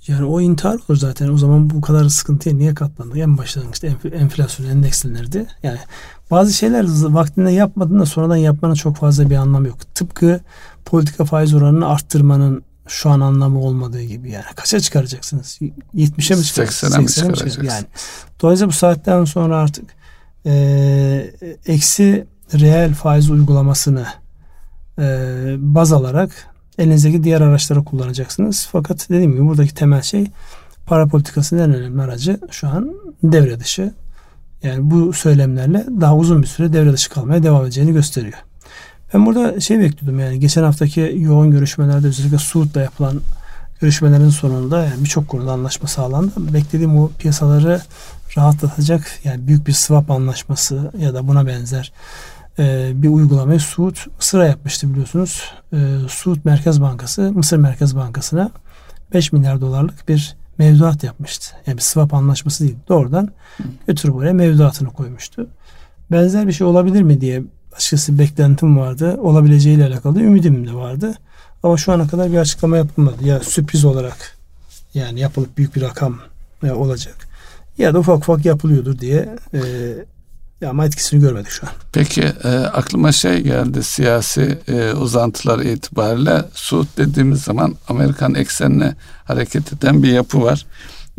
Yani o intihar olur zaten. O zaman bu kadar sıkıntıya niye katlandı? En başlangıçta enflasyon endekslenirdi. Yani bazı şeyler vaktinde yapmadığında sonradan yapmanın çok fazla bir anlamı yok. Tıpkı politika faiz oranını arttırmanın şu an anlamı olmadığı gibi yani. Kaça çıkaracaksınız? 70'e mi çıkaracaksınız? 80'e mi çıkaracaksınız? Yani. Dolayısıyla bu saatten sonra artık e, eksi reel faiz uygulamasını e, baz alarak elinizdeki diğer araçları kullanacaksınız. Fakat dediğim gibi buradaki temel şey para politikasının en önemli aracı şu an devre dışı. Yani bu söylemlerle daha uzun bir süre devre dışı kalmaya devam edeceğini gösteriyor. Ben burada şey bekliyordum yani geçen haftaki yoğun görüşmelerde özellikle Suud'la yapılan görüşmelerin sonunda yani birçok konuda anlaşma sağlandı. Beklediğim o piyasaları rahatlatacak yani büyük bir swap anlaşması ya da buna benzer e, bir uygulamayı Suud sıra yapmıştı biliyorsunuz. E, Suud Merkez Bankası Mısır Merkez Bankası'na 5 milyar dolarlık bir mevduat yapmıştı. Yani bir swap anlaşması değil. Doğrudan götürüp oraya mevduatını koymuştu. Benzer bir şey olabilir mi diye açıkçası beklentim vardı. Olabileceğiyle alakalı ümidim de vardı. Ama şu ana kadar bir açıklama yapılmadı. Ya sürpriz olarak yani yapılıp büyük bir rakam e, olacak. Ya da ufak ufak yapılıyordur diye e, ya ama etkisini görmedik şu an. Peki e, aklıma şey geldi siyasi e, uzantılar itibariyle Suud dediğimiz zaman Amerikan eksenine hareket eden bir yapı var.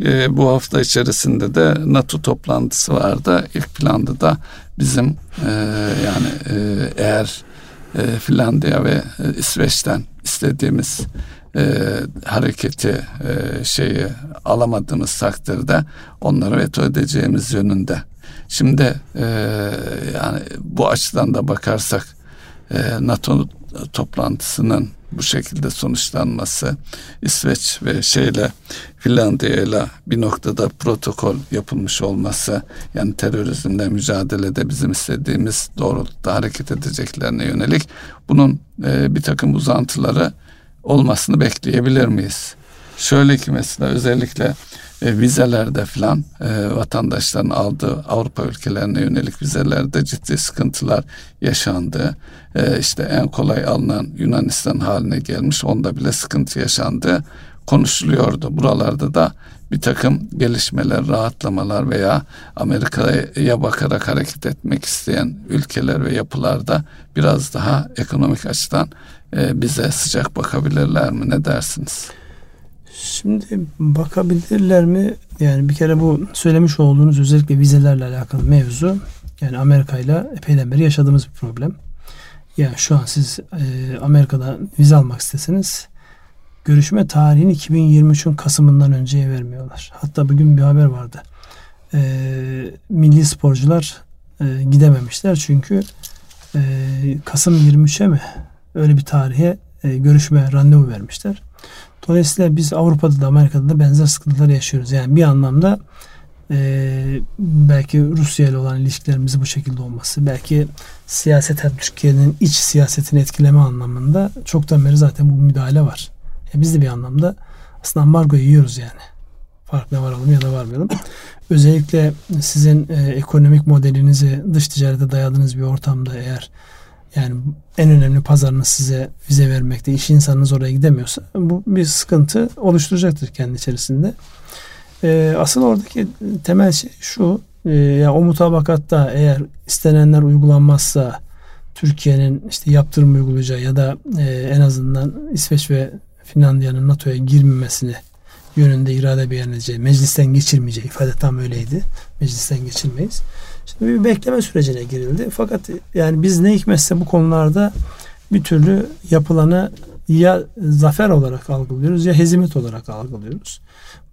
E, bu hafta içerisinde de NATO toplantısı vardı. İlk planda da bizim e, yani e, eğer e, Finlandiya ve e, İsveç'ten istediğimiz e, hareketi e, şeyi alamadığımız takdirde onları veto edeceğimiz yönünde. Şimdi e, yani bu açıdan da bakarsak e, NATO toplantısının bu şekilde sonuçlanması İsveç ve şeyle Finlandiya ile bir noktada protokol yapılmış olması yani terörizmle mücadelede bizim istediğimiz doğrultuda hareket edeceklerine yönelik bunun e, bir takım uzantıları olmasını bekleyebilir miyiz? Şöyle ki mesela özellikle e, vizelerde filan e, vatandaşların aldığı Avrupa ülkelerine yönelik vizelerde ciddi sıkıntılar yaşandı. E, işte en kolay alınan Yunanistan haline gelmiş. Onda bile sıkıntı yaşandı konuşuluyordu. Buralarda da bir takım gelişmeler, rahatlamalar veya Amerika'ya bakarak hareket etmek isteyen ülkeler ve yapılarda biraz daha ekonomik açıdan e, bize sıcak bakabilirler mi? Ne dersiniz? Şimdi bakabilirler mi? Yani bir kere bu söylemiş olduğunuz özellikle vizelerle alakalı mevzu yani Amerika ile epeyden beri yaşadığımız bir problem. Yani şu an siz e, Amerika'da vize almak isteseniz görüşme tarihini 2023'ün Kasım'ından önceye vermiyorlar. Hatta bugün bir haber vardı. E, milli sporcular e, gidememişler çünkü e, Kasım 23'e mi öyle bir tarihe e, görüşme randevu vermişler. Dolayısıyla biz Avrupa'da da Amerika'da da benzer sıkıntılar yaşıyoruz. Yani bir anlamda e, belki Rusya ile olan ilişkilerimizi bu şekilde olması, belki siyaseten Türkiye'nin iç siyasetini etkileme anlamında çoktan beri zaten bu müdahale var. Yani biz de bir anlamda aslında ambargoyu yiyoruz yani. Farkına varalım ya da varmayalım. Özellikle sizin e, ekonomik modelinizi dış ticarete dayadığınız bir ortamda eğer yani en önemli pazarınız size vize vermekte, iş insanınız oraya gidemiyorsa bu bir sıkıntı oluşturacaktır kendi içerisinde. E, asıl oradaki temel şey şu, e, ya o mutabakatta eğer istenenler uygulanmazsa Türkiye'nin işte yaptırım uygulayacağı ya da e, en azından İsveç ve Finlandiya'nın NATO'ya girmemesini yönünde irade beyan edeceği, meclisten geçirmeyeceği ifade tam öyleydi. Meclisten geçirmeyiz. Şimdi bir bekleme sürecine girildi. Fakat yani biz ne hikmetse bu konularda bir türlü yapılanı ya zafer olarak algılıyoruz ya hezimet olarak algılıyoruz.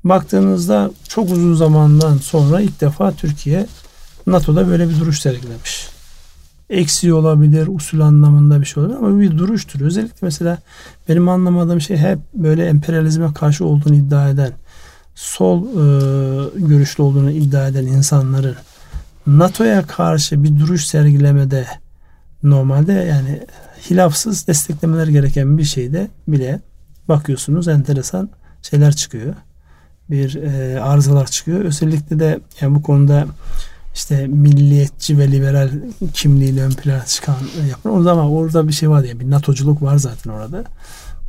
Baktığınızda çok uzun zamandan sonra ilk defa Türkiye NATO'da böyle bir duruş sergilemiş. Eksiği olabilir, usul anlamında bir şey olabilir ama bir duruştur. Özellikle mesela benim anlamadığım şey hep böyle emperyalizme karşı olduğunu iddia eden, sol e, görüşlü olduğunu iddia eden insanların NATO'ya karşı bir duruş sergilemede normalde yani hilafsız desteklemeler gereken bir şeyde bile bakıyorsunuz enteresan şeyler çıkıyor. Bir e, arızalar çıkıyor. Özellikle de yani bu konuda işte milliyetçi ve liberal kimliğiyle ön plana çıkan yapın. O zaman orada bir şey var ya bir NATO'culuk var zaten orada.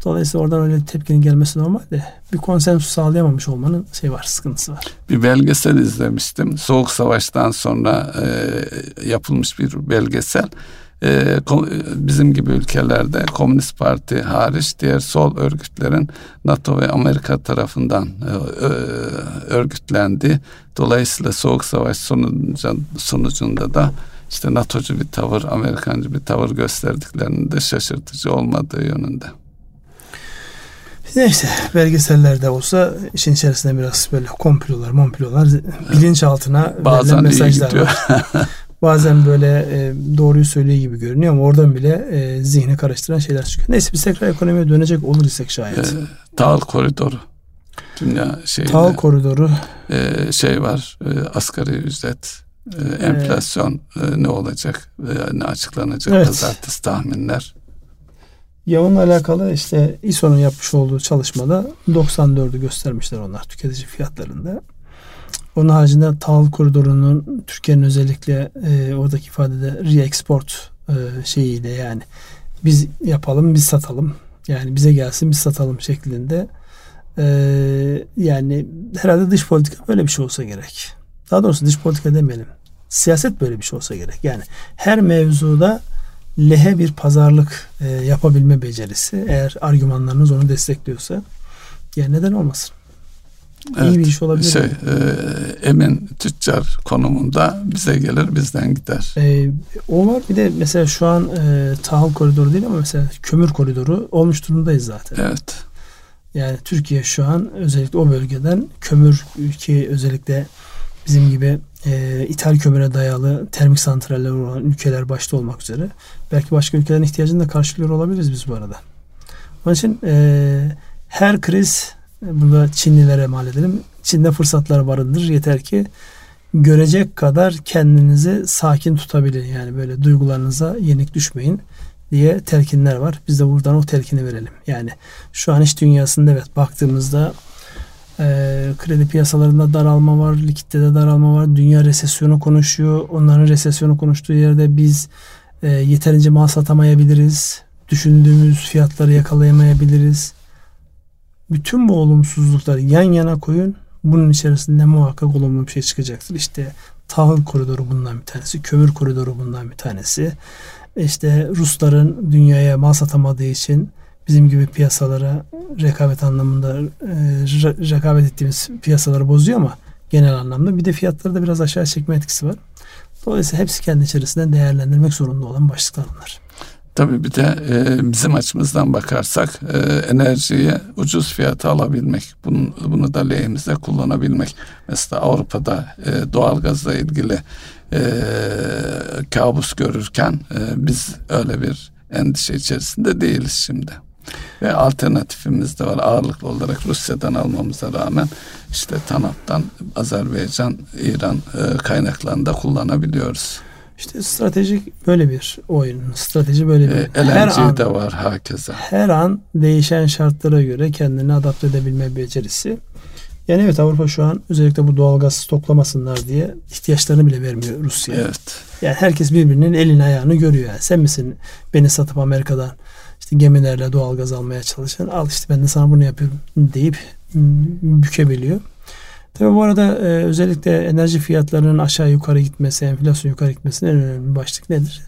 Dolayısıyla oradan öyle tepkinin gelmesi normal de bir konsensus sağlayamamış olmanın şey var, sıkıntısı var. Bir belgesel izlemiştim. Soğuk Savaş'tan sonra e, yapılmış bir belgesel. E, bizim gibi ülkelerde Komünist Parti hariç diğer sol örgütlerin NATO ve Amerika tarafından e, örgütlendi. Dolayısıyla Soğuk Savaş sonucunda, sonucunda da işte NATO'cu bir tavır, Amerikancı bir tavır gösterdiklerinin de şaşırtıcı olmadığı yönünde. Neyse belgesellerde olsa işin içerisinde biraz böyle komplolar, momplolar bilinçaltına Bazen mesajlar var. Bazen böyle e, doğruyu söylüyor gibi görünüyor ama oradan bile e, zihni karıştıran şeyler çıkıyor. Neyse biz tekrar ekonomiye dönecek olur isek şayet. E, tahıl koridoru. Dünya şeyinde. Tahıl koridoru. E, şey var e, asgari ücret. E, enflasyon e, ne olacak? E, ne açıklanacak? Evet. Pazartesi tahminler. Ya onunla alakalı işte İSO'nun yapmış olduğu çalışmada 94'ü göstermişler onlar tüketici fiyatlarında. Onun haricinde tahıl koridorunun Türkiye'nin özellikle e, oradaki ifadede re-export e, şeyiyle yani biz yapalım biz satalım yani bize gelsin biz satalım şeklinde e, yani herhalde dış politika böyle bir şey olsa gerek. Daha doğrusu dış politika demeyelim. Siyaset böyle bir şey olsa gerek. Yani her mevzuda lehe bir pazarlık e, yapabilme becerisi eğer argümanlarınız onu destekliyorsa yani neden olmasın? Evet, İyi bir iş olabilir. Şey, e, emin tüccar konumunda bize gelir bizden gider. E, o var bir de mesela şu an e, tahıl koridoru değil ama mesela kömür koridoru olmuş durumdayız zaten. Evet. Yani Türkiye şu an özellikle o bölgeden kömür ülke özellikle bizim gibi e, ithal kömüre dayalı termik santraller olan ülkeler başta olmak üzere belki başka ülkelerin ihtiyacını da karşılıyor olabiliriz biz bu arada. Onun için e, her kriz burada Çinlilere mal edelim. Çin'de fırsatlar barındır. Yeter ki görecek kadar kendinizi sakin tutabilin. Yani böyle duygularınıza yenik düşmeyin diye telkinler var. Biz de buradan o telkini verelim. Yani şu an iş dünyasında evet baktığımızda e, kredi piyasalarında daralma var, likitte daralma var. Dünya resesyonu konuşuyor. Onların resesyonu konuştuğu yerde biz e, yeterince mal satamayabiliriz. Düşündüğümüz fiyatları yakalayamayabiliriz. Bütün bu olumsuzlukları yan yana koyun. Bunun içerisinde muhakkak olumlu bir şey çıkacaktır. İşte tahıl koridoru bundan bir tanesi, kömür koridoru bundan bir tanesi. İşte Rusların dünyaya mal satamadığı için bizim gibi piyasalara rekabet anlamında e, rekabet ettiğimiz piyasaları bozuyor ama genel anlamda bir de fiyatları da biraz aşağı çekme etkisi var. Dolayısıyla hepsi kendi içerisinde değerlendirmek zorunda olan başlıklar bunlar. Tabii bir de e, bizim açımızdan bakarsak e, enerjiyi ucuz fiyata alabilmek, bunu, bunu da lehimize kullanabilmek. Mesela Avrupa'da e, doğalgazla ilgili e, kabus görürken e, biz öyle bir endişe içerisinde değiliz şimdi. Ve alternatifimiz de var. Ağırlıklı olarak Rusya'dan almamıza rağmen işte TANAP'tan Azerbaycan, İran e, kaynaklarını kullanabiliyoruz. İşte stratejik böyle bir oyun. Strateji böyle bir. E, her an, de var hakeza. Her an değişen şartlara göre kendini adapte edebilme becerisi. Yani evet Avrupa şu an özellikle bu doğalgaz stoklamasınlar diye ihtiyaçlarını bile vermiyor Rusya. Evet. Yani herkes birbirinin elini ayağını görüyor. Yani sen misin beni satıp Amerika'dan işte gemilerle doğalgaz almaya çalışan al işte ben de sana bunu yapıyorum deyip bükebiliyor. Tabi bu arada e, özellikle enerji fiyatlarının aşağı yukarı gitmesi, enflasyon yukarı gitmesinin en önemli başlık nedir?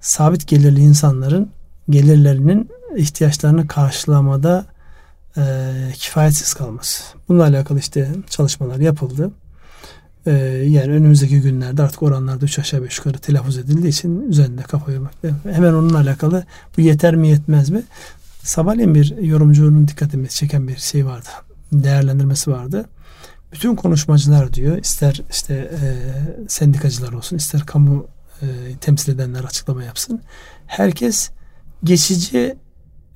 Sabit gelirli insanların gelirlerinin ihtiyaçlarını karşılamada e, kifayetsiz kalması. Bununla alakalı işte çalışmalar yapıldı. E, yani önümüzdeki günlerde artık oranlarda 3 aşağı 5 yukarı telaffuz edildiği için üzerinde kafa yormakta. Hemen onunla alakalı bu yeter mi yetmez mi? Sabahleyin bir yorumcunun dikkatimi çeken bir şey vardı. Değerlendirmesi vardı bütün konuşmacılar diyor ister işte e, sendikacılar olsun ister kamu e, temsil edenler açıklama yapsın. Herkes geçici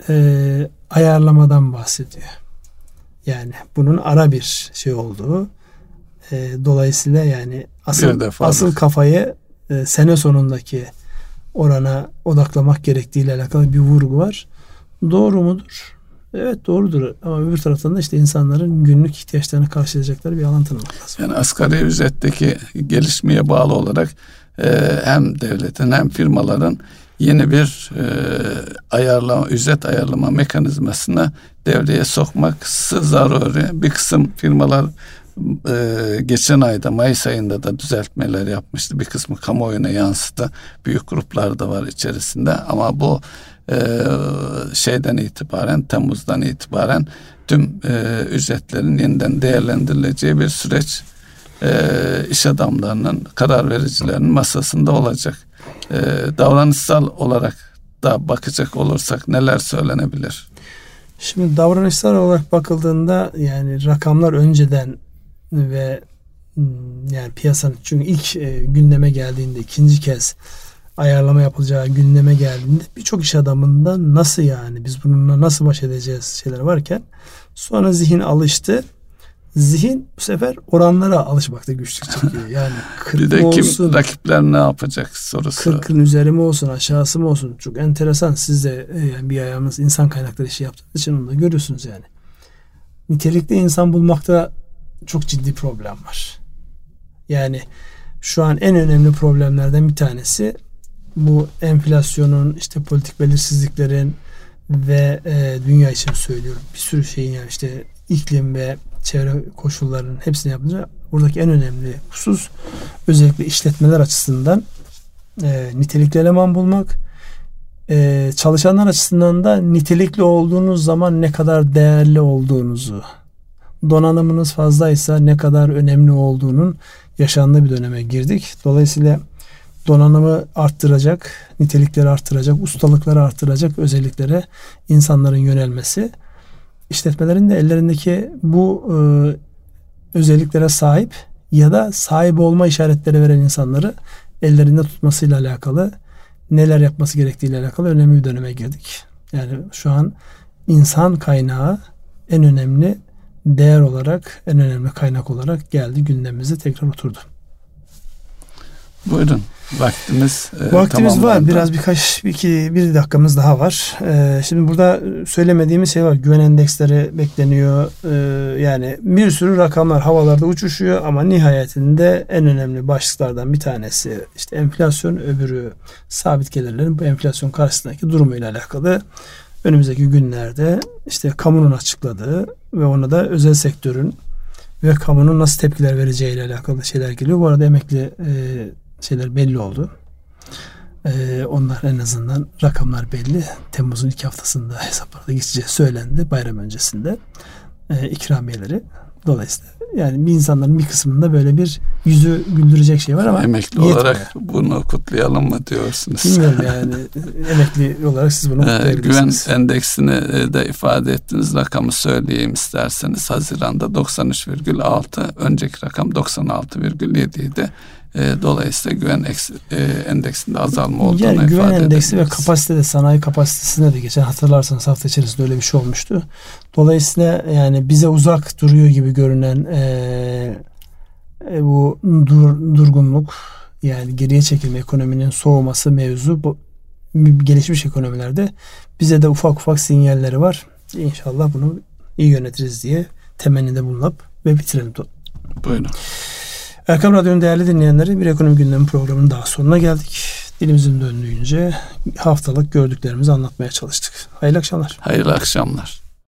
e, ayarlamadan bahsediyor. Yani bunun ara bir şey olduğu e, dolayısıyla yani asıl asıl kafayı e, sene sonundaki orana odaklamak gerektiğiyle alakalı bir vurgu var. Doğru mudur? Evet doğrudur ama öbür taraftan da işte insanların günlük ihtiyaçlarını karşılayacakları bir alan tanımak lazım. Yani asgari ücretteki gelişmeye bağlı olarak e, hem devletin hem firmaların yeni bir e, ayarlama, ücret ayarlama mekanizmasını devreye sokması zaruri. Bir kısım firmalar e, geçen ayda Mayıs ayında da düzeltmeler yapmıştı. Bir kısmı kamuoyuna yansıdı. Büyük gruplar da var içerisinde ama bu e, şeyden itibaren Temmuz'dan itibaren tüm e, ücretlerin yeniden değerlendirileceği bir süreç e, iş adamlarının karar vericilerinin masasında olacak. E, davranışsal olarak da bakacak olursak neler söylenebilir? Şimdi davranışsal olarak bakıldığında yani rakamlar önceden ve hmm, yani piyasanın çünkü ilk e, gündeme geldiğinde ikinci kez ayarlama yapılacağı gündeme geldiğinde birçok iş adamında nasıl yani biz bununla nasıl baş edeceğiz şeyler varken sonra zihin alıştı. Zihin bu sefer oranlara alışmakta güçlük çekiyor. Yani 40 bir de kim olsun, rakipler ne yapacak sorusu. 40'ın üzeri mi olsun aşağısı mı olsun çok enteresan. Siz de e, yani bir ayağınız insan kaynakları işi yaptığınız için onu da görüyorsunuz yani. Nitelikli insan bulmakta çok ciddi problem var. Yani şu an en önemli problemlerden bir tanesi bu enflasyonun işte politik belirsizliklerin ve e, dünya için söylüyorum bir sürü şeyin yani işte iklim ve çevre koşullarının hepsini yapınca buradaki en önemli husus özellikle işletmeler açısından e, nitelikli eleman bulmak e, çalışanlar açısından da nitelikli olduğunuz zaman ne kadar değerli olduğunuzu donanımınız fazlaysa ne kadar önemli olduğunun yaşandığı bir döneme girdik. Dolayısıyla donanımı arttıracak, nitelikleri arttıracak, ustalıkları arttıracak özelliklere insanların yönelmesi işletmelerin de ellerindeki bu e, özelliklere sahip ya da sahip olma işaretleri veren insanları ellerinde tutmasıyla alakalı neler yapması gerektiğiyle alakalı önemli bir döneme girdik. Yani şu an insan kaynağı en önemli değer olarak, en önemli kaynak olarak geldi gündemimize tekrar oturdu. Buyurun. Vaktimiz e, Vaktimiz var. Biraz birkaç iki bir dakikamız daha var. E, şimdi burada söylemediğimiz şey var. Güven endeksleri bekleniyor. E, yani bir sürü rakamlar havalarda uçuşuyor ama nihayetinde en önemli başlıklardan bir tanesi işte enflasyon, öbürü sabit gelirlerin bu enflasyon karşısındaki durumuyla alakalı önümüzdeki günlerde işte kamunun açıkladığı ve ona da özel sektörün ve kamunun nasıl tepkiler vereceğiyle alakalı şeyler geliyor. Bu arada emekli e, şeyler belli oldu. Ee, onlar en azından rakamlar belli. Temmuz'un ilk haftasında hesaplarda geçeceği söylendi bayram öncesinde. Ee, ikramiyeleri. Dolayısıyla yani insanların bir kısmında böyle bir yüzü güldürecek şey var ama emekli yetmiyor. olarak bunu kutlayalım mı diyorsunuz? Bilmiyorum yani emekli olarak siz bunu ee, Güven endeksini e, de ifade ettiğiniz rakamı söyleyeyim isterseniz. Haziranda 93,6 önceki rakam 96,7 idi. E, dolayısıyla güven eks, e, endeksinde azalma olduğunu yani güven ifade endeksi ve kapasitede sanayi kapasitesinde de geçen hatırlarsanız hafta içerisinde öyle bir şey olmuştu. Dolayısıyla yani bize uzak duruyor gibi görünen e, e, bu dur, durgunluk yani geriye çekilme ekonominin soğuması mevzu bu gelişmiş ekonomilerde bize de ufak ufak sinyalleri var. İnşallah bunu iyi yönetiriz diye temennide bulunup ve bitirelim. Buyurun. Erkam Radyo'nun değerli dinleyenleri bir ekonomi gündemi programının daha sonuna geldik. Dilimizin döndüğünce haftalık gördüklerimizi anlatmaya çalıştık. Hayırlı akşamlar. Hayırlı akşamlar.